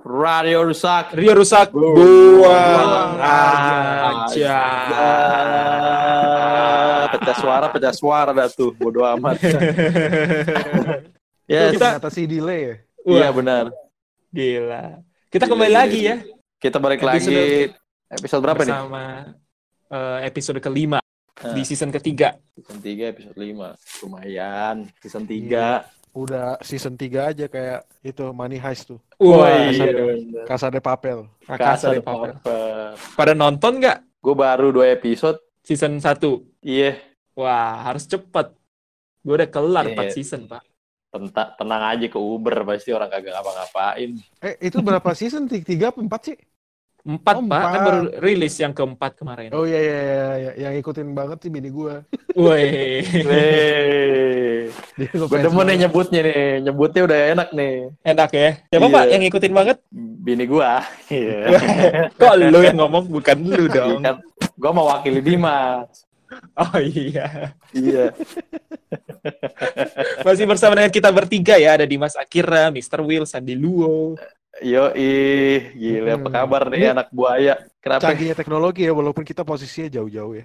Radio rusak. Rio rusak. Buang aja. Ah, pecah suara, pecah suara dah tuh. Bodoh amat. Kita- Ya, Kita mengatasi delay ya. iya benar. gila. Kita Gila, kembali gila, lagi ya Kita balik Episode- lagi. Episode berapa nih? bersama eh, episode kelima Nah. di season ketiga. Season 3, episode 5. Lumayan. Season 3. Udah season 3 aja kayak itu Money Heist tuh. Wah, iya. iya. Casa de Papel. Casa de Papel. Pada nonton nggak Gue baru 2 episode. season 1? Iya. Wah, harus cepet. Gue udah kelar Iya. 4 season, Pak. Tenta- tenang aja ke Uber. Pasti orang kagak ngapa-ngapain. Eh itu berapa season? Ti- Tiga apa empat sih? 4, Oh, Pak. Kan empat. baru rilis yang keempat kemarin. Oh iya iya iya, iya. yang ikutin banget sih bini gua. Woi. Gue demen nih nyebutnya nih. Nyebutnya udah enak nih. Enak ya. Siapa, Iya. Pak, yang ngikutin banget? Bini gua. Iya. Kok lu yang ngomong, bukan lu dong. kan gua mau wakili Dimas. Oh iya. Iya. Masih bersama dengan kita bertiga ya. Ada Dimas Akira, Mr. Will, Sandi Luo. Yo ih, gila apa Hmm. kabar nih Ini anak buaya? Kenapa? Canggihnya teknologi ya walaupun kita posisinya jauh-jauh ya.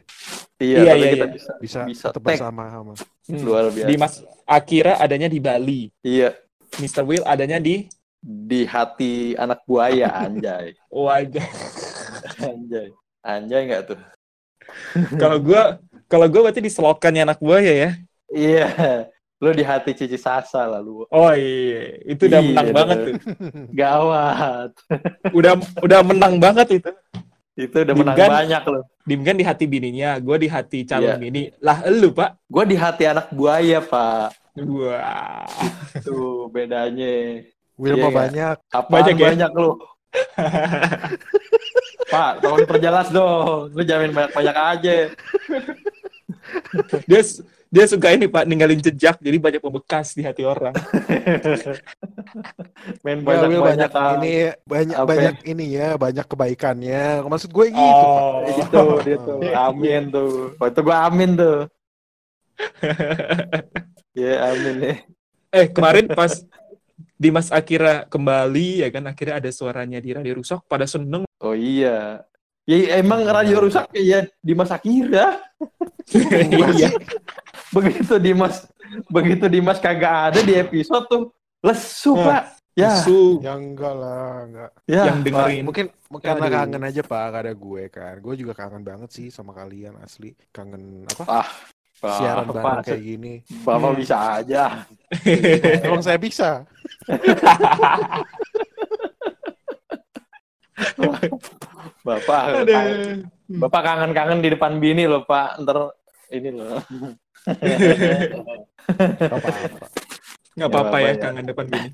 Iya, Iya, tapi iya, kita iya. bisa Bisa, Bisa bersama sama. Hmm. luar biasa. Dimas Akira adanya di Bali. Iya, Mr. Will adanya di di hati anak buaya anjay. Wajah. Anjay. Anjay enggak tuh? kalau gua kalau gua berarti di selokannya anak buaya ya. Iya. Lu di hati Cici Sasa lah lu. Oh iya, itu udah Iya, menang bener. banget tuh. Gawat. Udah udah menang banget itu. Itu udah menang Dimgan. banyak loh. Dimgan di hati bininya, gua di hati calon Iya. bini. Lah elu, Pak. Gua di hati anak buaya, Pak. Wah. Tuh bedanya. Will Iya, iya. banyak. Apaan Banyak banyak, ya? lu? Pak, tolong perjelas dong. Lu jamin banyak-banyak aja. dia dia suka ini Pak ninggalin jejak jadi banyak membekas di hati orang. Main Ya, Will banyak-banyak banyak ini banyak Apa? banyak ini ya, banyak kebaikannya. Maksud gue gitu, Pak. Oh. Itu dia tuh. Amin tuh. Itu gua amin tuh. Ya, amin nih. eh kemarin pas Dimas Akira kembali ya kan akhirnya ada suaranya di radio rusak pada seneng. Oh iya. Ya emang radio rusak ya Dimas Akira. Iya. Begitu Dimas begitu Dimas kagak ada di episode tuh lesu, Hah. Pak. Ya, Su Ya enggak lah, enggak. ya. yang dengerin. Mungkin mungkin karena kangen aja Pak, gak ada gue kan. Gue juga kangen banget sih sama kalian asli. Kangen apa? Ah, Siaran Pak, bareng kayak gini. Bapak Hmm. bisa aja. Emang saya bisa. Bapak. Bapak kangen-kangen di depan bini loh, Pak. Ntar ini loh. Apa-apa. nggak apa-apa ya ya. kangen depan gini.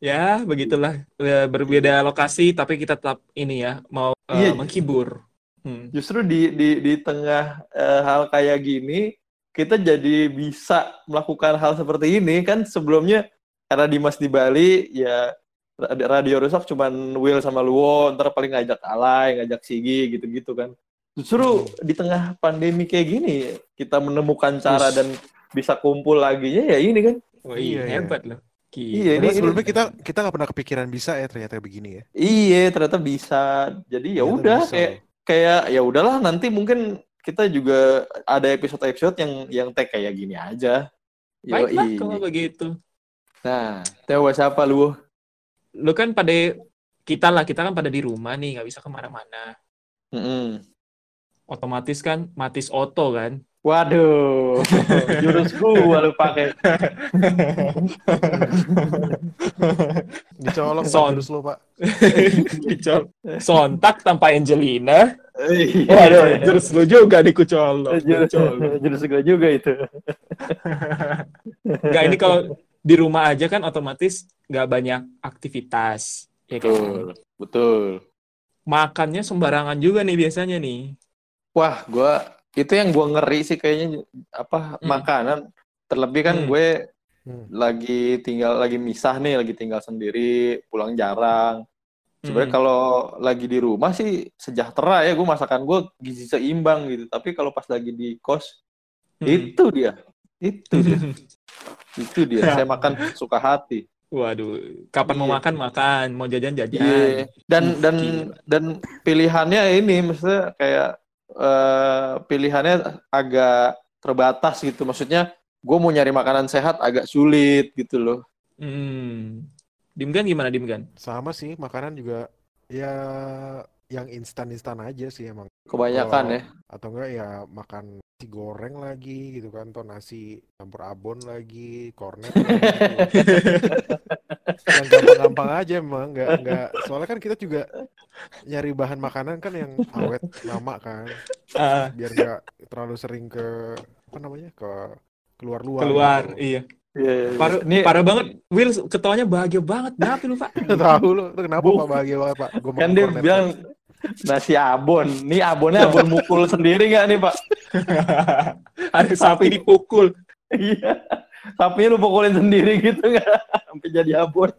Ya begitulah Ya, berbeda lokasi tapi kita tetap ini ya mau Iya. menghibur. Hmm. Justru di di di tengah eh, hal kayak gini kita jadi bisa melakukan hal seperti ini kan sebelumnya karena Dimas di Bali ya rad- radio rusak cuman Will sama Luo ntar paling ngajak Alay ngajak Sigi gitu-gitu kan justru di tengah pandemi kayak gini kita menemukan cara Yes. dan bisa kumpul lagi ya ini kan Oh iya, Iya, hebat loh. Gila. Iya, ini- sebelumnya kita kita nggak pernah kepikiran bisa ya ternyata begini ya. iya ternyata bisa jadi ya udah kayak kayak ya udahlah nanti mungkin kita juga ada episode-episode yang yang tag kayak gini aja. Baiklah Yoi. kalau begitu. Nah, Teo siapa lu? Lu kan pada kita lah, kita kan pada di rumah nih, nggak bisa ke mana-mana. Mm-mm. Otomatis kan matis oto kan. Waduh, jurus gua lu pakai. Dicolok Son. terus lo Pak. Dicol. Sontak tanpa Angelina. Iya. Waduh, terus lu juga dikucolok. jurus, Dicolok. jurus gua juga itu. Nggak, ini kalau di rumah aja kan otomatis nggak banyak aktivitas. Ya kan? Betul, betul. Makannya sembarangan juga nih biasanya nih. Wah, gua itu yang gua ngeri sih kayaknya apa Hmm. makanan. Terlebih kan Hmm. gue Hmm. lagi tinggal lagi misah nih, lagi tinggal sendiri, pulang jarang. Sebenarnya Hmm. kalau lagi di rumah sih sejahtera ya, gue masakan gue gizi seimbang gitu. Tapi kalau pas lagi di kos, Hmm. itu dia, itu dia, itu dia. Saya makan suka hati. Waduh, kapan mau Iya. makan makan, mau jajan jajan. Iya. Dan dan Gila. dan pilihannya ini maksudnya kayak eh, pilihannya agak terbatas gitu. Maksudnya gue mau nyari makanan sehat agak sulit gitu loh. Hmm. Dimgan gimana Dimgan? Sama sih, makanan juga ya yang instan-instan aja sih emang. Kebanyakan Kalau- ya. Atau enggak ya makan nasi goreng lagi gitu kan, atau nasi campur abon lagi, kornet lagi. yang gampang-gampang aja emang, nggak nggak. Soalnya kan kita juga nyari bahan makanan kan yang awet lama kan, Ah, biar nggak terlalu sering ke apa namanya ke keluar-luar. keluar, gitu. iya. Iya, iya. Parah, Ini parah banget. Will ketawanya bahagia banget. Kenapa lu, Pak? Tahu lu, kenapa Pak bahagia banget Pak? Gua kan makan dia kornet, bilang nasi abon. Nih abonnya abon mukul sendiri nggak nih Pak? Ada sapi dipukul. Iya. Sapinya lu pukulin sendiri gitu nggak? Sampai jadi abon.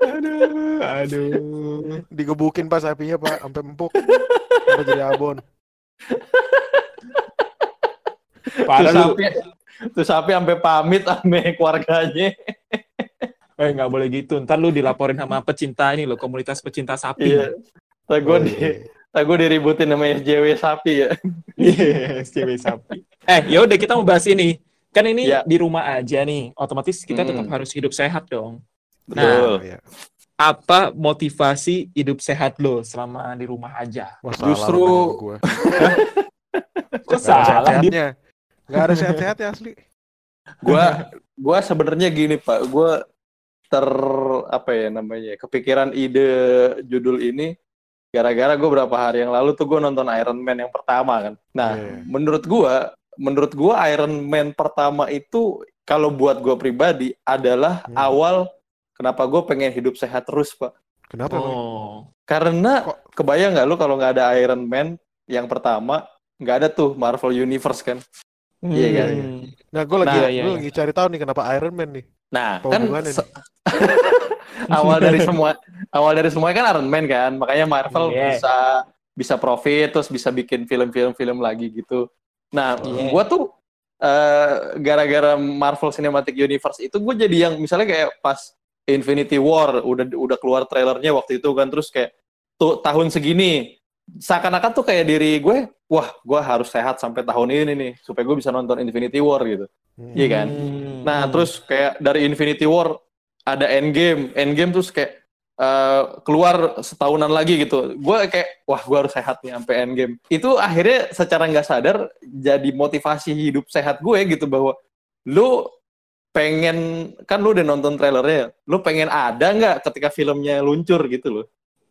Aduh, aduh. Digebukin Pak sapinya Pak, sampai empuk, sampai jadi abon. Parah Tuh sapi, tuh sapi sampai pamit sama keluarganya. Eh, nggak boleh gitu. Ntar lu dilaporin sama pecinta ini loh, komunitas pecinta sapi. Iya. Tak gue di, tak gue diributin sama SJW sapi ya. Iya, cewek sapi. Eh, ya udah kita mau bahas ini. Kan ini Ya. di rumah aja nih. Otomatis kita Mm. tetap harus hidup sehat dong. Betul. Iya. Apa motivasi hidup sehat lo selama di rumah aja? Wah, Justru- gua. Kok salah? Nggak ada sehat-sehat ya asli. Gua gua sebenarnya gini Pak, gua ter apa ya namanya kepikiran ide judul ini gara-gara gue berapa hari yang lalu tuh gue nonton Iron Man yang pertama kan. Nah, Iya. menurut gua menurut gua Iron Man pertama itu kalau buat gua pribadi adalah Hmm. awal kenapa gue pengen hidup sehat terus Pak. Kenapa? Oh. Karena Kok- kebayang nggak lu kalau nggak ada Iron Man yang pertama nggak ada tuh Marvel Universe kan. Iya kan? Hmm. Nah, gue lagi, Nah, iya, iya. lagi cari tahu nih kenapa Iron Man nih. Nah, Apa kan awal dari semua awal dari semua kan Iron Man kan, makanya Marvel Iya. bisa bisa profit terus bisa bikin film-film film lagi gitu. Nah, Iya. gua tuh eh, gara-gara Marvel Cinematic Universe itu gue jadi yang misalnya kayak pas Infinity War udah udah keluar trailernya waktu itu kan terus kayak tuh tahun segini seakan-akan tuh kayak diri gue wah gue harus sehat sampai tahun ini nih supaya gue bisa nonton Infinity War gitu Hmm. Iya kan? Hmm. Nah, terus kayak dari Infinity War ada Endgame, Endgame terus kayak eh, keluar setahunan lagi gitu. Gue kayak wah gue harus sehat nih sampai Endgame. Itu akhirnya secara nggak sadar jadi motivasi hidup sehat gue gitu bahwa lu pengen kan lu udah nonton trailernya, lu pengen ada nggak ketika filmnya luncur gitu loh.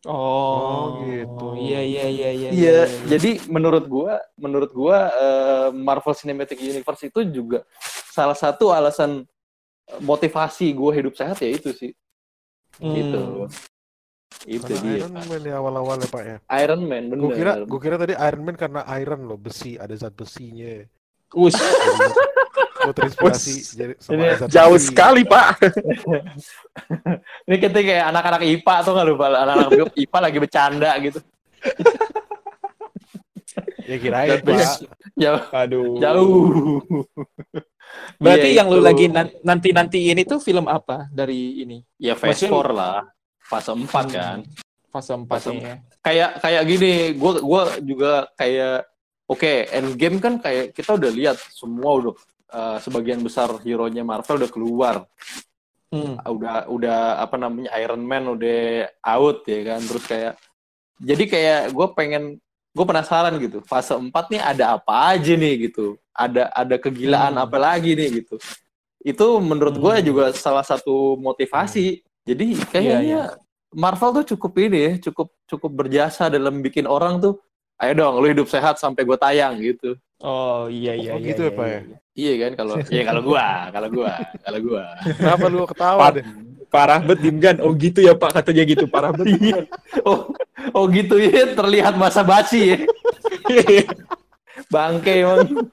Oh, Oh, gitu. Iya, iya, iya, iya. Iya, jadi menurut gua, menurut gua eh, Marvel Cinematic Universe itu juga salah satu alasan motivasi gue hidup sehat ya itu sih. Hmm. Gitu. Itu Karena dia. Iron Man ya awal-awal ya Pak ya. Iron Man bener. Gue kira, gue kira tadi Iron Man karena iron loh, besi, ada zat besinya. Ush, Gue terinspirasi jadi ini sama zat jauh besi. sekali, Pak. Ini kita kayak anak-anak IPA tuh nggak lupa anak-anak IPA lagi bercanda gitu. Ya kirain Pak. Jauh. Aduh. Jauh. Berarti Iya, yang lu lagi nanti-nanti ini tuh film apa dari ini? Ya Phase Maksudnya- 4 lah. Fase 4 kan. Fase 4 Fase nih ya. kayak kayak gini gue gua juga kayak oke Endgame kan kayak kita udah lihat semua udah eh, sebagian besar hero nya Marvel udah keluar Hmm. udah udah apa namanya Iron Man udah out ya kan terus kayak jadi kayak gue pengen gue penasaran gitu fase 4 nih ada apa aja nih gitu ada ada kegilaan Hmm. apa lagi nih gitu itu menurut gue Hmm. juga salah satu motivasi jadi kayaknya Iya, Marvel tuh cukup ini ya cukup cukup berjasa dalam bikin orang tuh ayo dong lu hidup sehat sampai gue tayang gitu Oh iya iya Oh, iya. gitu iya, ya, Pak, iya. ya? iya kan kalau iya kalau gua kalau gua kalau gua Kenapa lu ketawa Pak. deh? Parah bet Dimgan. Oh gitu ya Pak katanya gitu. Parah bet. Iya. oh oh gitu ya terlihat masa basi ya bangke emang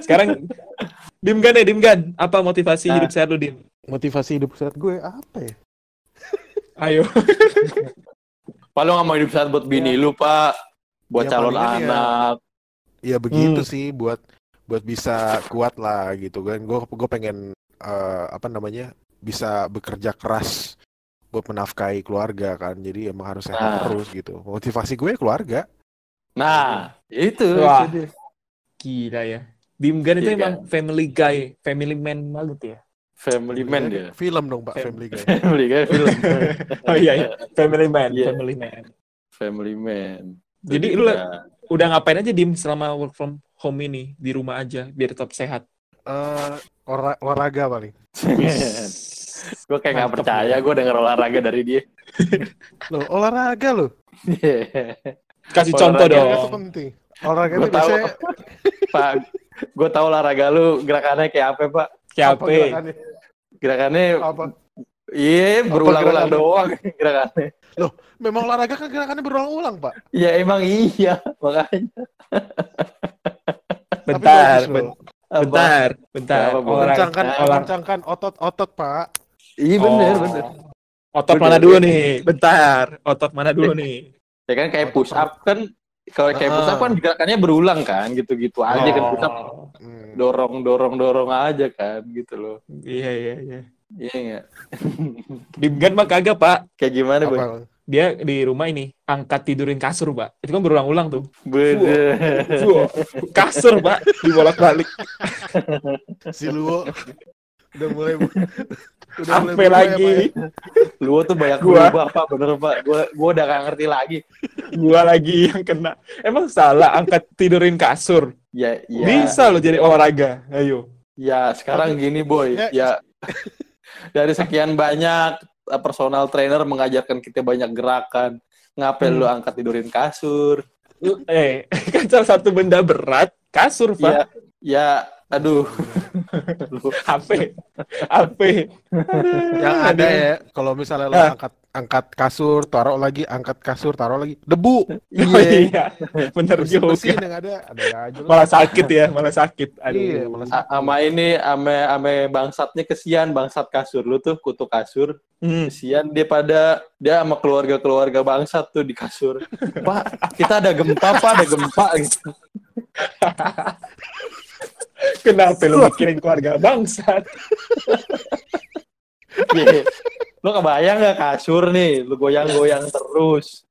Sekarang Dimgan ya Dimgan. Apa motivasi Nah. hidup sehat lu Dim? Motivasi hidup sehat gue apa ya? Ayo. Pak lu nggak mau hidup sehat buat bini lu pak buat Ya, calon ya. anak Ya begitu Hmm. sih buat buat bisa kuat lah gitu kan. Gue gue pengen eh, apa namanya bisa bekerja keras buat menafkahi keluarga kan. Jadi emang harus sehat Nah. terus gitu. Motivasi gue keluarga. Nah, itu. Wah. itu dia. Gila ya. Dimgan itu Iya emang family guy, family man banget ya. Family man dia. Film dong Pak, Fam- Family Guy. Family kan film. Oh iya, iya. family man, Iya. family man. Family man. Jadi Itu lu udah ngapain aja Dim selama work from home ini di rumah aja biar tetap sehat. Eh, ora- olahraga paling. gue kayak nggak percaya ya. gue denger olahraga dari dia. Loh, olahraga loh. Kasih Olahraga contoh Olahraga dong. itu penting. Olahraga Gua itu tahu. biasanya Pak, gue tahu olahraga lu gerakannya kayak apa Pak? Kayak apa apa? gerakannya? Gerakannya Apa? iya berulang-ulang doang gerakannya. Memang olahraga kan gerakannya berulang-ulang, Pak. Ya emang iya makanya. Bentar, ben-? Bentar, bentar. Apa, Kencangkan, olah- kencangkan otot-otot, Pak. Iya bener Oh. bener. Otot Bener, mana dulu nih? Bentar. Otot mana dulu nih? Ya kan kayak push up kan kalau kayak push up kan gerakannya berulang kan gitu-gitu aja kan push up Oh, Hmm. dorong dorong dorong aja kan gitu loh. Iya, iya, iya. Iya nggak? Dimgan mah kagak, Pak. Kayak gimana boy? Dia di rumah ini angkat tidurin kasur, Pak. Itu kan berulang-ulang tuh. Bener. Wah, kasur, Pak, dibolak-balik. Si Luo udah mulai udah Apa berubah ya, lagi? Ya? Lu tuh banyak Gua- berubah pak, bener pak. Gua gua udah gak ngerti lagi. Gua lagi yang kena. Emang salah angkat tidurin kasur? Ya, ya. Bisa loh jadi olahraga. Ayo. Ya sekarang gini boy. Ya. Ya dari sekian banyak uh, personal trainer mengajarkan kita banyak gerakan. Ngapain Hmm. lu angkat tidurin kasur? Lu- Eh, kan salah satu benda berat kasur, Ya, Pak. ya, aduh. HP. HP. Yang ada ya, kalau misalnya lo angkat angkat kasur, taruh lagi, angkat kasur, taruh lagi, debu. Oh, iya. Bener juga. mesin yang ada, ada aja. Malah sakit ya, malah sakit. Aduh. Iya, malah A- Ama ini, ame ame bangsatnya kesian bangsat kasur lu tuh kutu kasur. Hmm. Kesian dia pada dia sama keluarga-keluarga bangsat tuh di kasur. Pak, kita ada gempa, Pak, ada gempa gitu. Kenapa lu mikirin keluarga bangsat? Iya. Lu kebayang nggak kasur nih, lu goyang-goyang terus.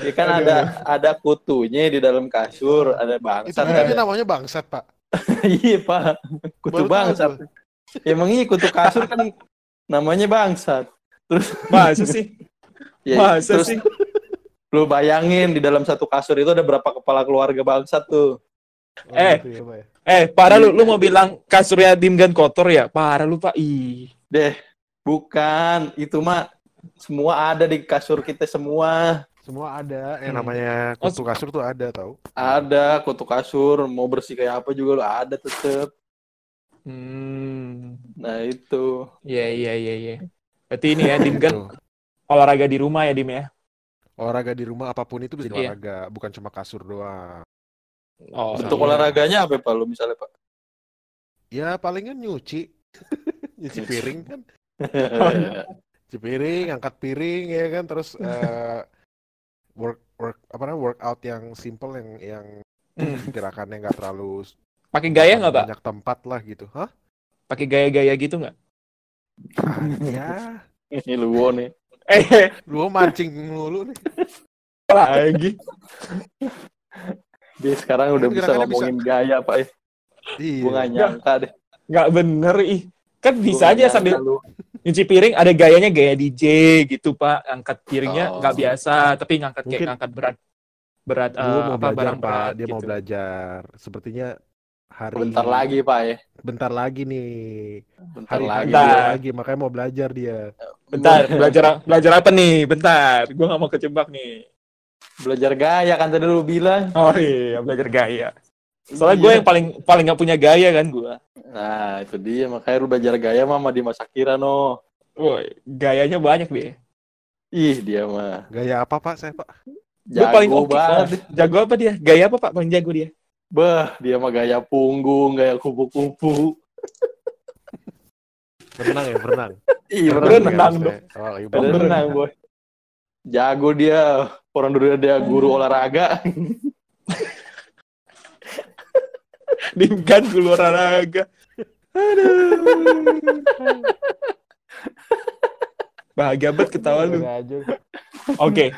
Ya kan Aduh. ada ada kutunya di dalam kasur, ada Itu bangsat. namanya Ada... namanya bangsat, Pak. iya, Pak. Kutu Baru bangsat. gua. Emang iya kutu kasur kan namanya bangsat. Masa sih? Ya, Masa terus sih? lu bayangin di dalam satu kasur itu ada berapa kepala keluarga bangsat tuh. Oh, Eh. gitu ya, Pak, ya. Eh, parah lu, lu mau bilang kasurnya Dimgan kotor ya? Parah lu, Pak. Ih. Deh, bukan. Itu mah semua ada di kasur kita semua. Semua ada yang Hmm. namanya Oh, kutu kasur tuh ada tau. Ada kutu kasur, mau bersih kayak apa juga lu ada tetep. Hmm. Nah itu. Iya, iya, iya, iya. Berarti ini ya, Dimgan olahraga di rumah ya, Dim ya? Olahraga di rumah apa pun itu bisa Iya. olahraga, bukan cuma kasur doang. Oh, Bentuk iya. olahraganya apa Pak lu misalnya Pak? Ya palingan nyuci. nyuci piring kan. Oh, iya. Nyuci piring, angkat piring ya kan terus eh, work work apa namanya workout yang simple yang yang Hmm. gerakannya nggak terlalu Pakai gaya nggak, Pak? banyak tempat lah gitu. Hah? Pakai gaya-gaya gitu nggak? ya, Ini lu nih. Eh, lu mancing mulu nih. lagi. Dia sekarang udah Kan bisa ngomongin gaya Pak. ya. Iya. Gua nggak nyangka deh. Nggak bener, ih. Kan Gua bisa nggak aja nyangka sambil lu. nyuci piring ada gayanya gaya DJ gitu, Pak. Angkat piringnya Oh. nggak biasa, tapi ngangkat kayak Mungkin- ngangkat berat. Berat mau apa belajar barang Pak, berat dia mau gitu. belajar. Sepertinya hari Bentar lagi Pak ya. bentar lagi nih. Bentar Hari lagi. Bentar lagi makanya mau belajar dia. Bentar, belajar belajar apa nih? Bentar, gua nggak mau kejebak nih. Belajar gaya kan tadi lu bilang. Oh iya, belajar gaya. Soalnya Iya. gue yang paling paling nggak punya gaya kan gue. Nah, itu dia makanya lu belajar gaya mah sama Dimas Akira no. Woi, gayanya banyak be. Ih, dia mah Gaya apa Pak saya Pak? Gue jago paling oke. banget. Jago apa dia? Gaya apa pak? Paling jago dia. Bah, dia mah gaya punggung, gaya kupu-kupu. Berenang ya, berenang. Ih, Berenang berenang. dong. Oh, iya, Berenang. Berenang, boy. Jago dia. Orang dulu dia guru olahraga. Dimgan guru olahraga. Aduh. Bahagia banget ketawa lu. Oke.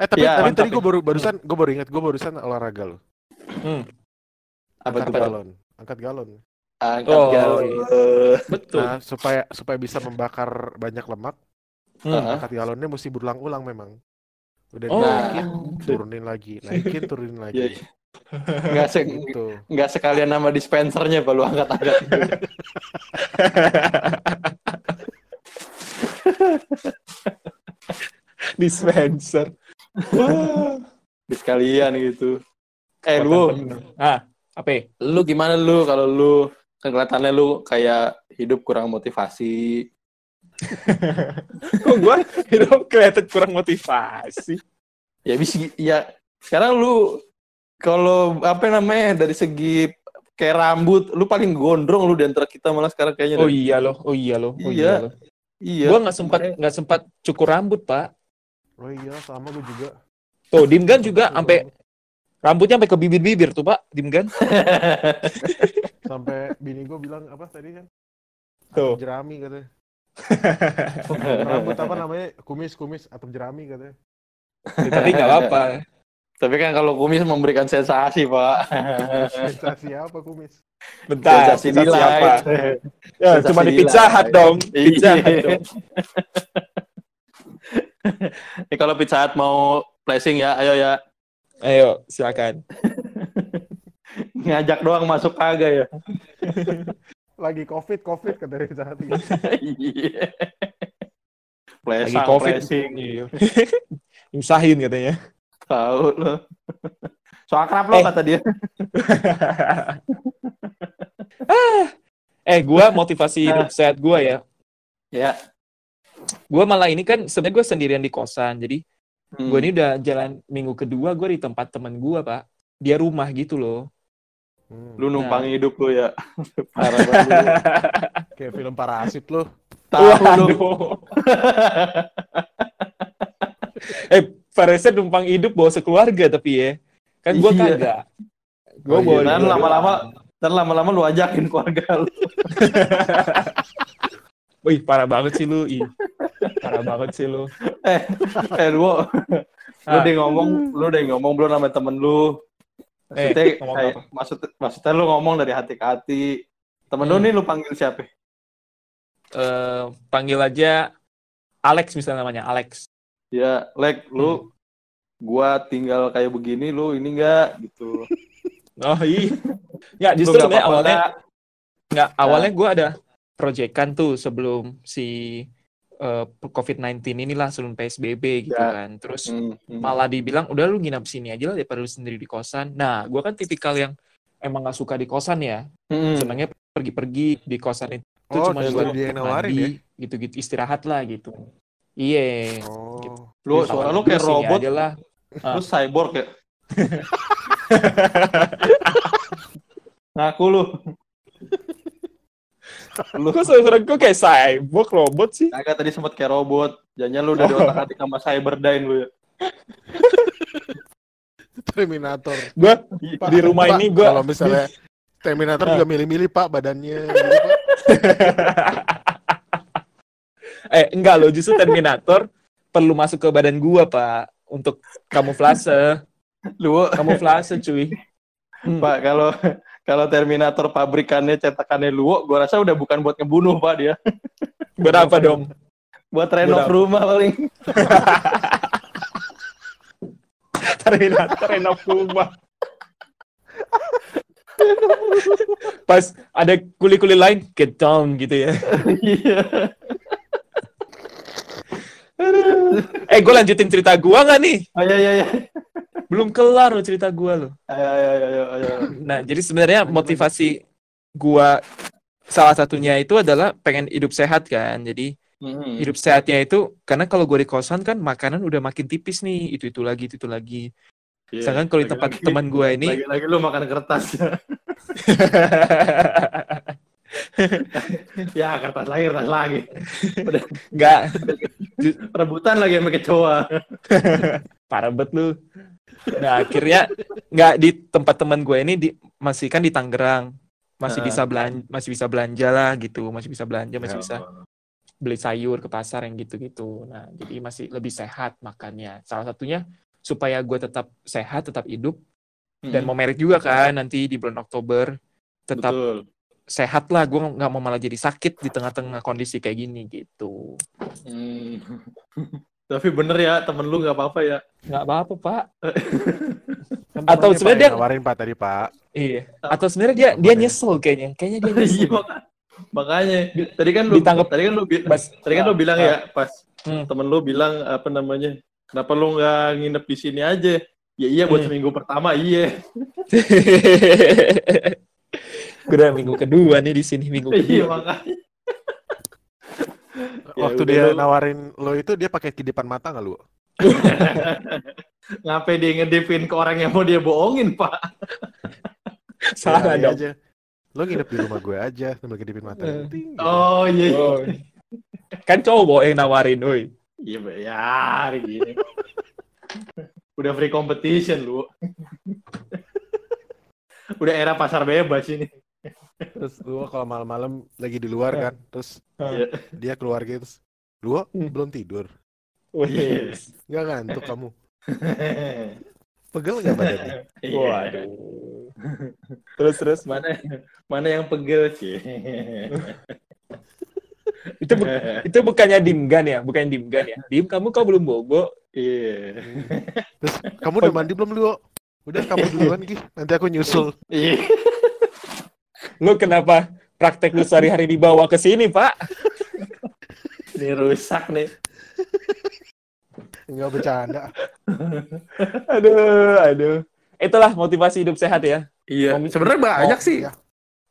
Eh tapi Ya, tapi tadi gue baru barusan gue baru ingat gue barusan olahraga lo. Hmm, Apa Angkat tuh? Galon. Angkat galon. Angkat Oh, galon. iya. Betul. Nah, supaya supaya bisa membakar banyak lemak, Hmm. Angkat galonnya mesti berulang-ulang memang. Udah Oh. dinaikin, turunin lagi, naikin, turunin lagi. iya. Nggak, se Gitu. nggak sekalian nama dispensernya Pak lu angkat-angkat. Dispenser. Wah. Di sekalian gitu. Eh lu. Ah, apa? ya? lu gimana lu kalau lu kan kelihatannya lu kayak hidup kurang motivasi. Kok gua hidup kelihatan kurang motivasi? Ya bisa ya sekarang lu kalau apa namanya dari segi kayak rambut lu paling gondrong lu di antara kita malah sekarang kayaknya. Oh iya loh, oh iya loh, oh Iya. iya loh. Iya. Gua nggak sempat nggak sempat cukur rambut pak. Oh iya, sama gue juga. Tuh, Dimgan juga sampai rambutnya sampai ke bibir-bibir tuh pak, Dimgan. sampai bini gue bilang apa tadi kan? Tuh. Jerami katanya. Rambut apa namanya? Kumis-kumis atau jerami katanya. Tapi nggak apa-apa. Tapi kan kalau kumis memberikan sensasi, Pak. Sensasi apa kumis? Bentar, sensasi sensasi apa? Ya, Sensasi cuma di Pizza. Hut dong. Pizza Iya. Hut dong. Ini kalau Pizza Hut mau placing ya, ayo ya. Ayo, silakan. Ngajak doang masuk kagak ya. Lagi covid covid katanya saat ini. Iya. Lagi COVID. Iya. Nyusahin katanya. Tahu lo. So akrab lo Eh. kata dia. eh, gua motivasi hidup sehat gua ya. Ya. Gua malah ini kan sebenarnya gua sendirian di kosan. Jadi Hmm. gua ini udah jalan minggu kedua gua di tempat teman gua, Pak. Dia rumah gitu loh. Hmm, lu numpang Nah. hidup lu ya. Parah banget lu. kayak film parasit loh. Tahu lu. Eh, Faresa numpang hidup bawa sekeluarga tapi ya. Kan gua Iya. kagak. Gua Oh, iya. bawa lama-lama dan lama-lama lu ajakin keluarga lu. Wih, parah banget sih lu. Ih. Parah banget sih lu. eh, eh lu, lu Ah. udah ngomong, lu udah ngomong belum sama temen lu. Maksudnya, Eh, kayak, apa? maksud, maksudnya lu ngomong dari hati ke hati. Temen lu Hmm. nih lu panggil siapa? Eh, panggil aja Alex misalnya namanya, Alex. Ya, Lek, lu gua tinggal kayak begini, lu ini enggak gitu. Oh iya. Ya, Lu justru sebenarnya awalnya nggak? nggak awalnya gue ada proyekan tuh sebelum si eh, COVID-19 inilah sebelum PSBB gitu Ya. kan. Terus Hmm, hmm. malah dibilang udah lu nginap sini aja lah daripada lu sendiri di kosan. Nah, gue kan tipikal yang emang gak suka di kosan ya. Hmm. Senangnya pergi-pergi di kosan itu Oh, cuma buat dia yang nawarin mandi, ya? gitu-gitu istirahat lah gitu. Iya. Oh. Lu Jadi suara lu kayak robot, aja lah. lu cyborg ya. Ngaku lu. Lu Kok suara gue kayak cyborg robot sih? kagak tadi sempat kayak robot. Jangan lu udah Oh. diotak-atik sama Cyberdyne lu ya. Terminator. Gue Pak, di rumah Pak, ini gue kalau misalnya Terminator juga milih-milih Pak badannya Pak. eh enggak loh justru Terminator perlu masuk ke badan gua pak untuk kamuflase Lu, kamuflase cuy Pak, kalau kalau Terminator pabrikannya cetakannya Luwo, gua rasa udah bukan buat ngebunuh, Pak dia. berapa dong Buat renov rumah paling. Terminator renov rumah pas ada kuli-kuli lain get down gitu ya Iya. Eh gue lanjutin cerita gua nggak nih Ayo, ayo, ayo. belum kelar loh cerita gua loh Ayo, ayo, ayo, ayo, ayo. nah jadi sebenarnya motivasi gua salah satunya itu adalah pengen hidup sehat kan jadi Hmm. hidup sehatnya itu karena kalau gue di kosan kan makanan udah makin tipis nih itu itu lagi itu itu lagi Iya. sedangkan kalau di tempat Lagi-lagi- teman gue ini Lagi-lagi lu makan kertas. ya, kertas lagi, kertas lagi. nggak Rebutan lagi sama kecoa. parah bet lu Nah akhirnya nggak di tempat teman gue ini di, masih kan di Tangerang masih Heeh. bisa belanja masih bisa belanja lah gitu masih bisa belanja masih Ya bisa beli sayur ke pasar yang gitu-gitu. Nah, jadi masih lebih sehat makannya. Salah satunya supaya gue tetap sehat, tetap hidup, dan mau merit juga kan nanti di bulan Oktober. Tetap Betul. Sehat lah, gue nggak mau malah jadi sakit di tengah-tengah kondisi kayak gini gitu. Hmm. Tapi bener ya, temen lu nggak apa-apa ya. Nggak apa-apa pak. Atau sebenarnya dia- nawarin Pak tadi Pak. Iya. Atau sebenarnya dia dia nyesel kayaknya. Kayaknya dia Iya, nyesel. maka- makanya. Tadi kan lu, Ditanggap- tadi kan lu, Bas- tadi kan lu bilang Ah. ya, pas Hmm. temen lu bilang apa namanya, kenapa lu nggak nginep di sini aja? Ya iya buat Hmm. seminggu pertama iya. Gue udah minggu kedua nih di sini minggu Iya kedua. makanya. Ya Waktu dia nawarin lo itu dia pakai kedipan mata nggak lu? Ngapain dia ngedipin ke orang yang mau dia bohongin, Pak? Salah Ya, dong. aja. Lo nginep di rumah gue aja sambil kedipin mata. Eh. Oh iya. iya. Oh. Kan cowok yang nawarin, woi. Iya, ya gini. Udah free competition, lu. Udah era pasar bebas ini. Terus lu kalau malam-malam lagi di luar Eh. kan, terus Iya. dia keluar gitu. Terus, Lu Hmm. belum tidur. Wih. Nggak ngantuk kamu. Pegel nggak badannya? Iya. Waduh. Terus terus Mana mana yang pegel sih? itu bu- itu bukannya dimgan ya, bukan dimgan ya. Dim kamu kau belum bobo. Iya. Terus kamu udah mandi belum lu? Udah kamu duluan Ki, nanti aku nyusul. Iya. Lu kenapa praktek lu sehari-hari dibawa ke sini, Pak? Ini rusak nih. Nggak bercanda. Aduh, aduh. Itulah motivasi hidup sehat ya. Iya. Sebenarnya banyak Oh, sih. iya.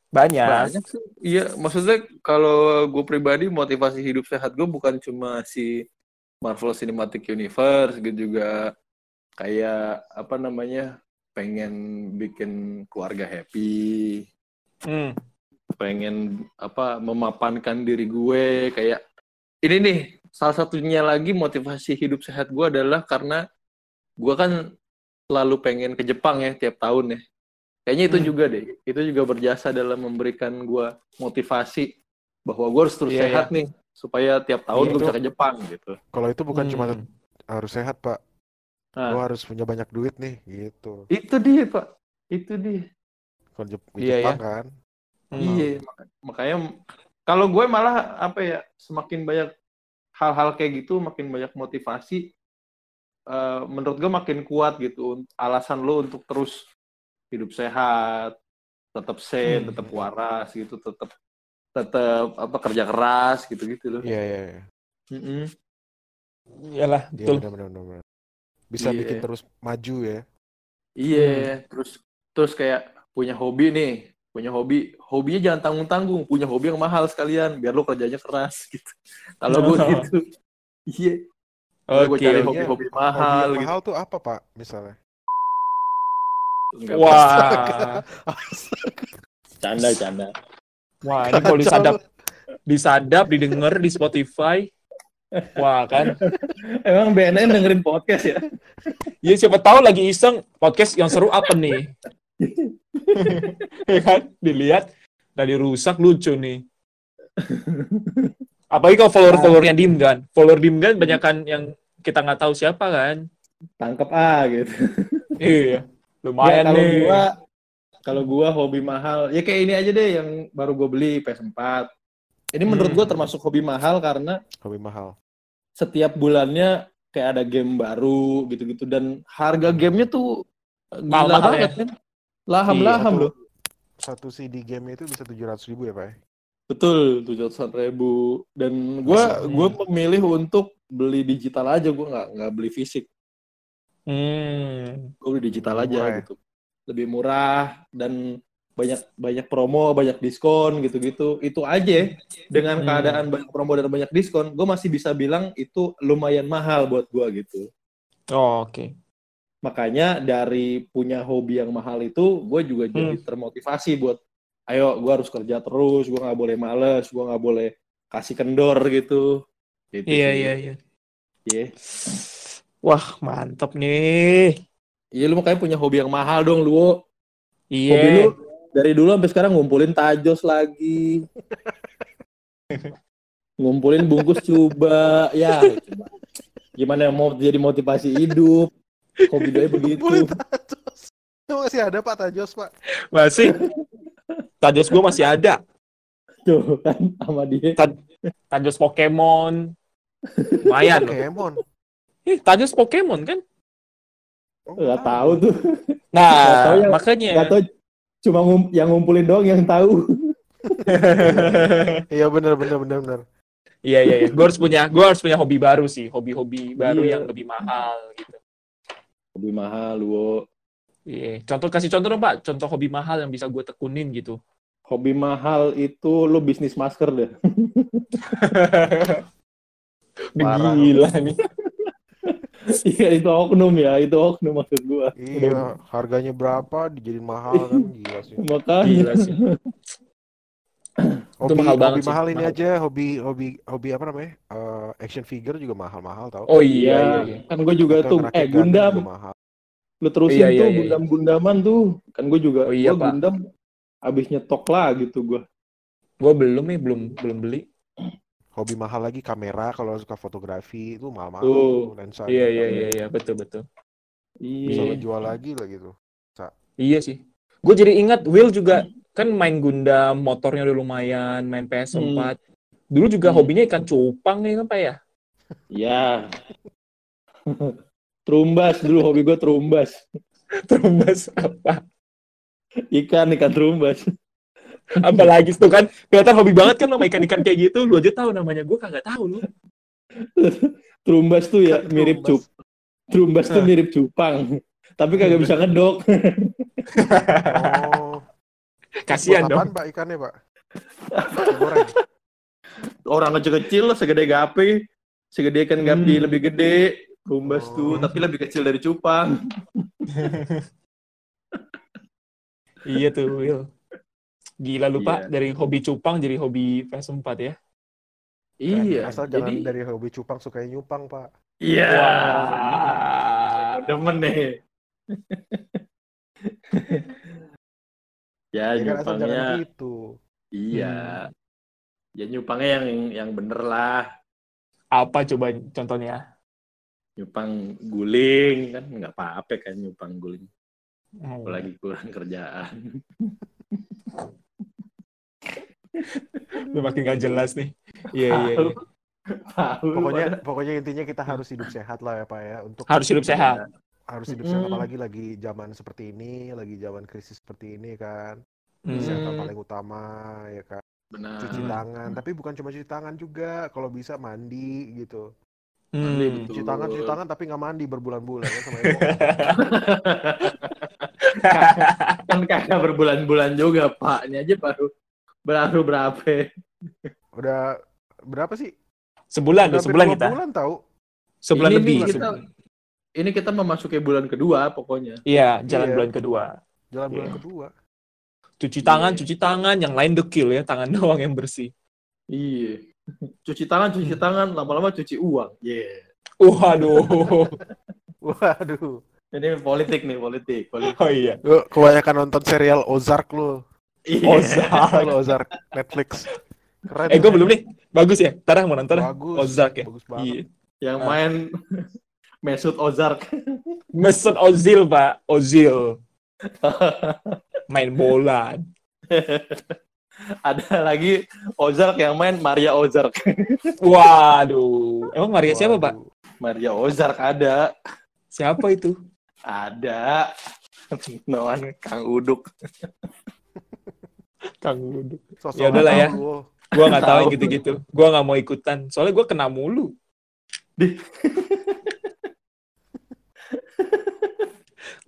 Banyak. Banyak sih. Iya, maksudnya kalau gue pribadi motivasi hidup sehat gue bukan cuma si Marvel Cinematic Universe gitu juga kayak apa namanya pengen bikin keluarga happy, Hmm. pengen apa memapankan diri gue kayak ini nih salah satunya lagi motivasi hidup sehat gue adalah karena gue kan selalu pengen ke Jepang ya tiap tahun ya kayaknya itu Hmm. juga deh itu juga berjasa dalam memberikan gue motivasi bahwa gue harus terus Iya, sehat nih supaya tiap tahun Iya, gue bisa ke Jepang gitu Kalau itu bukan cuma Hmm. harus sehat Pak, nah, lo harus punya banyak duit nih, gitu. itu dia pak itu dia Kalau Jep- di Iya, Jepang kan, Hmm. Iya, maka- makanya kalau gue malah apa ya semakin banyak hal-hal kayak gitu, makin banyak motivasi. eh, menurut gue makin kuat gitu alasan lo untuk terus hidup sehat, tetap sane, Hmm. tetap waras gitu, tetap tetap apa kerja keras gitu-gitu loh. Iya, iya, iya. Iyalah, Iya, betul. Bisa Iya. bikin terus maju ya. Iya, terus terus kayak punya hobi nih, punya hobi, hobinya jangan tanggung-tanggung, punya hobi yang mahal sekalian, biar lo kerjanya keras gitu. Kalau gue gitu, iya. gue Oke. cari oke. hobi-hobi Hobi mahal yang gitu. mahal tuh apa Pak, misalnya? Enggak, Wah. canda canda. Wah, ini kalau disadap disadap didengar di Spotify. Wah, kan. Emang BNN dengerin podcast ya? Ya siapa tahu lagi iseng podcast yang seru apa nih? ya kan? Dilihat tadi rusak lucu nih. Apalagi kalau follower-followernya Dimgan. Follower Dimgan banyak kan yang kita nggak tahu siapa kan. Tangkep A gitu. Iya. Ya, Lumayan kalau nih. gua kalau gua hobi mahal, ya kayak ini aja deh yang baru gue beli PS4. Ini menurut Hmm. gua termasuk hobi mahal karena Hobi mahal. setiap bulannya kayak ada game baru gitu-gitu dan harga gamenya tuh gila Mahal-mahal banget kan. Laham-laham Satu- loh. Satu CD game itu bisa 700 ribu ya Pak? ya? Betul, tujuh ribu. Dan gua Hmm. gua memilih untuk beli digital aja, gua nggak nggak beli fisik. Hmm. Gue beli digital Lebih aja murah ya? gitu. Lebih murah dan banyak banyak promo, banyak diskon gitu-gitu. Itu aja dengan Hmm. keadaan banyak promo dan banyak diskon, gue masih bisa bilang itu lumayan mahal buat gua gitu. Oh, Oke. Makanya dari punya hobi yang mahal itu, gue juga jadi Hmm. termotivasi buat, ayo gue harus kerja terus, gue nggak boleh males, gue nggak boleh kasih kendor gitu. Gitu Iya sih. iya iya. Iya. Wah mantap nih. Iya lu makanya punya hobi yang mahal dong lu. Iya. Hobi lu dari dulu sampai sekarang ngumpulin tajos lagi. ngumpulin bungkus coba. Ya, coba. Gimana mau jadi motivasi hidup? Hobi gue begitu. Boleh tajos. Masih ada Pak tajos Pak? Masih. Tajos gue masih ada. Tuh kan sama dia. Tajos Pokemon. Lumayan. loh. Pokemon. Eh, tajos Pokemon kan? Oh, Gak tahu tuh. Nah, Nggak tahu yang- makanya. Gak tahu cuma ngum- yang ngumpulin doang yang tahu. Iya benar benar benar benar. Iya iya iya. Gue harus punya gue harus punya hobi baru sih, hobi-hobi baru Iya. yang lebih mahal gitu. Hobi mahal lu. Iya. Contoh kasih contoh dong Pak, contoh hobi mahal yang bisa gue tekunin gitu. Hobi mahal itu lu bisnis masker deh. Gila nih. Iya itu oknum ya, itu oknum maksud gua. Iya, harganya berapa dijadiin mahal kan gila sih. Makanya. Gila sih. Hobi, mahal hobi banget sih, mahal ini mahal. aja, hobi hobi hobi apa namanya? Eh, action figure juga mahal-mahal tau. Oh Iya, iya iya. iya. kan gue juga Atau tuh, eh Gundam mahal. lu terusin Iya, iya, tuh iya, iya. Gundam Gundaman tuh, kan gue juga, Oh iya, gua. Gundam abis nyetok lah gitu gue. Gue belum nih, belum belum beli. Hobi mahal lagi kamera kalau suka fotografi itu mahal-mahal Tuh. tuh, lensa. Iya iya iya iya, betul betul. Bisa Iya. lo jual lagi lah gitu. Iya sih. Gue jadi ingat Will juga kan main Gundam, motornya udah lumayan, main PS4. Dulu juga Hmm. hobinya ikan cupang nih kan Pak ya? Iya. terumbas dulu hobi gue terumbas. Terumbas apa? Ikan, ikan terumbas. Apa lagi tuh kan? Kelihatan hobi banget kan sama ikan-ikan kayak gitu. Lu aja tahu namanya. Gue kagak tahu lu. Terumbas tuh ya mirip cup. Terumbas tuh mirip cupang. Tapi kagak bisa ngedok. Oh, Kasihan dong. apaan Pak ikannya Pak? Orang kecil-kecil segede gape. Segede ikan gapi Hmm. lebih gede. Terumbas Oh. tuh, tapi lebih kecil dari cupang. iya tuh Will. Gila lu Pak, Iya. dari hobi cupang jadi hobi PS4 ya. Iya. Asal jadi, jangan dari hobi cupang suka nyupang Pak. Iya. Wah. Demen nih. ya, nyupangnya. gitu. Iya. Ya nyupangnya yang yang bener lah. Apa coba contohnya? Nyupang guling kan nggak apa-apa kan nyupang guling. Hmm. Apalagi kurang kerjaan. Lu makin gak jelas nih. Iya iya. iya. Pokoknya pokoknya intinya kita harus hidup sehat lah ya Pak ya untuk Harus hidup sehat. Harus hidup sehat apalagi lagi zaman seperti ini, lagi zaman krisis seperti ini kan. Hmm. Kesehatan paling utama ya kan. benar. Cuci tangan, tapi bukan cuma cuci tangan juga, kalau bisa mandi gitu. Hmm. Cuci tangan, cuci tangan tapi nggak mandi berbulan-bulan kan sama ibu. kan kagak berbulan-bulan juga Pak. Ini aja baru baru berapa? Udah berapa sih? Sebulan, Udah sebulan kita. bulan tahu. Sebulan Ini lebih. nih kita- sebulan. Ini kita memasuki bulan kedua pokoknya. Iya, jalan Iya. bulan kedua. Jalan bulan Iya. kedua. Cuci tangan, Iya. cuci tangan, yang lain dekil ya, tangan doang yang bersih. Iya. Cuci tangan, cuci tangan, lama-lama cuci uang. Iya. Waduh. Waduh. Ini politik nih, politik. politik. Oh iya. Lu kebanyakan nonton serial Ozark lu. Iya. Ozark. Lu Ozark Netflix. Keren. Eh, gue belum nih. Bagus ya? Ntar mau nonton. Bagus. Ozark ya? Bagus banget. Iya. Yang Ah. main Mesut Ozark. Mesut Ozil, Pak. Ozil. Main bola. Ada lagi Ozark yang main Maria Ozark. Waduh. Emang Maria siapa, Pak? Waduh. Maria Ozark ada. Siapa itu? Ada. Noan Kang Uduk. Kang. Sosok Ya udahlah ya. Gua nggak Tahu. gitu-gitu. Gua nggak mau ikutan. Soalnya gua kena mulu.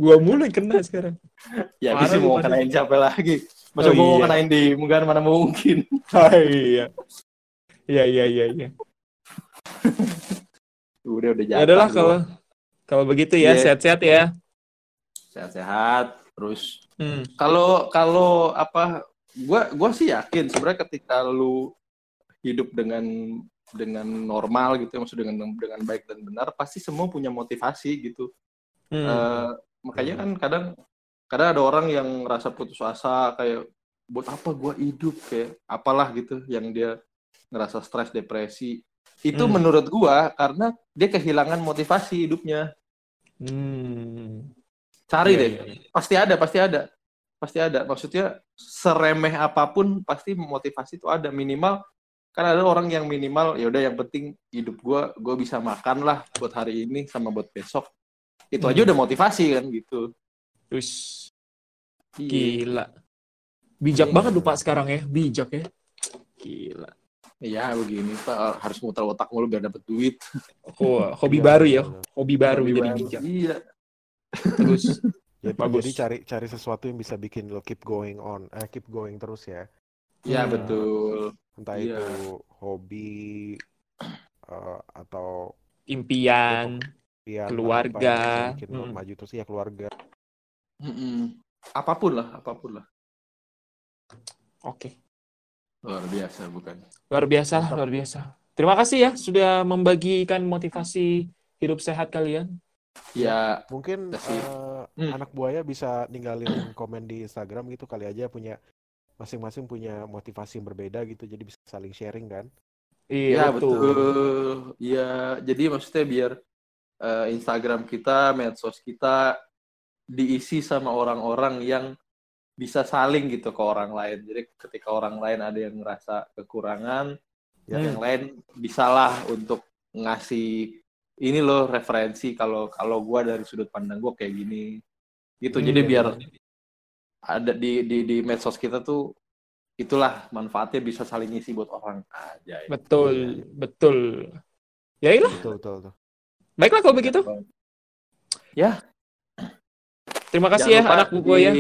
Gua mulu yang kena sekarang. Ya bisa mau kenain siapa lagi? Masa Oh, gua mau iya. kenain di Mungkin mana mungkin. Oh, iya. Iya iya iya iya. Udah udah Ya jatuh. udahlah kalau kalau begitu ya, Iya. sehat-sehat ya. sehat-sehat terus Hmm. kalau kalau apa gua gua sih yakin sebenarnya ketika lu hidup dengan dengan normal gitu ya maksud dengan dengan baik dan benar pasti semua punya motivasi gitu Hmm. Eh, makanya Hmm. kan kadang kadang ada orang yang ngerasa putus asa kayak buat apa gua hidup kayak apalah gitu yang dia ngerasa stres depresi itu Hmm. menurut gua karena dia kehilangan motivasi hidupnya Hmm. cari Iya, deh iya, iya. pasti ada pasti ada pasti ada maksudnya seremeh apa pun pasti motivasi itu ada minimal kan ada orang yang minimal ya udah yang penting hidup gua gua bisa makan lah buat hari ini sama buat besok itu aja Hmm. udah motivasi kan gitu Terus Iya. gila. Bijak Iya. banget lu Pak sekarang ya, bijak ya. Gila. Iya begini pak harus muter otak mulu biar dapet duit. Oh, hobi Iya, baru ya, hobi baru Hobi jadi baru. bijak. Iya. Terus Jadi, Bagus. jadi cari cari sesuatu yang bisa bikin lo keep going on, eh keep going terus ya. Iya Hmm. betul. Entah Iya. itu hobi eh, atau impian. Keluarga. yang bisa bikin lo Hmm. maju terus ya keluarga. Mm-mm. Apa pun lah, apa pun lah. Oke. Luar biasa bukan? Luar biasa, Mantap. luar biasa. Terima kasih ya sudah membagikan motivasi hidup sehat kalian. Ya Mungkin eh, Hmm. anak buaya bisa ninggalin komen di Instagram gitu kali aja punya masing-masing punya motivasi yang berbeda gitu jadi bisa saling sharing kan. Iya, Ya betul. Ya, jadi maksudnya biar eh, Instagram kita, medsos kita diisi sama orang-orang yang bisa saling gitu ke orang lain. Jadi ketika orang lain ada yang ngerasa kekurangan, Ya. yang lain bisalah untuk ngasih ini loh referensi kalau kalau gua dari sudut pandang gua kayak gini. Gitu. Hmm, Jadi iya, biar iya. ada di di di medsos kita tuh itulah manfaatnya bisa saling ngisi buat orang aja. Betul, betul. Ya iyalah, Betul betul tuh. Baiklah kalau begitu. Terima kasih ya Jangan lupa anak buku ya.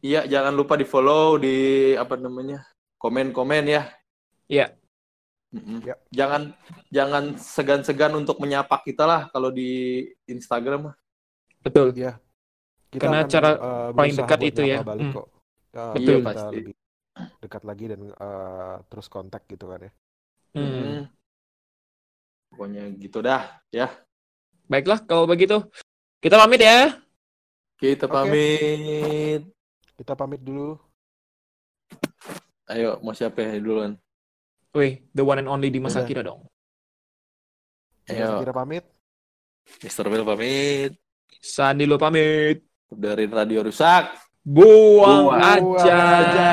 Iya, jangan lupa di follow di apa namanya komen-komen ya. Iya. Mm-mm. Ya. Jangan jangan segan-segan untuk menyapa kita lah kalau di Instagram. Betul. Kita Karena akan, cara eh, paling dekat itu ya. balik Hmm. Eh, Betul. kita Iya, pasti. lebih dekat lagi dan eh, terus kontak gitu kan ya. Hmm. Mm. Pokoknya gitu dah ya. Baiklah kalau begitu. Kita pamit ya. Kita pamit. Kita pamit dulu. Ayo, mau siapa ya duluan? Wih, the one and only Dimas Udah. Akira dong. Ayo. Kita pamit. Mr. Will pamit. Sandi lo pamit. Dari Radio Rusak. Buang, Buang aja. aja.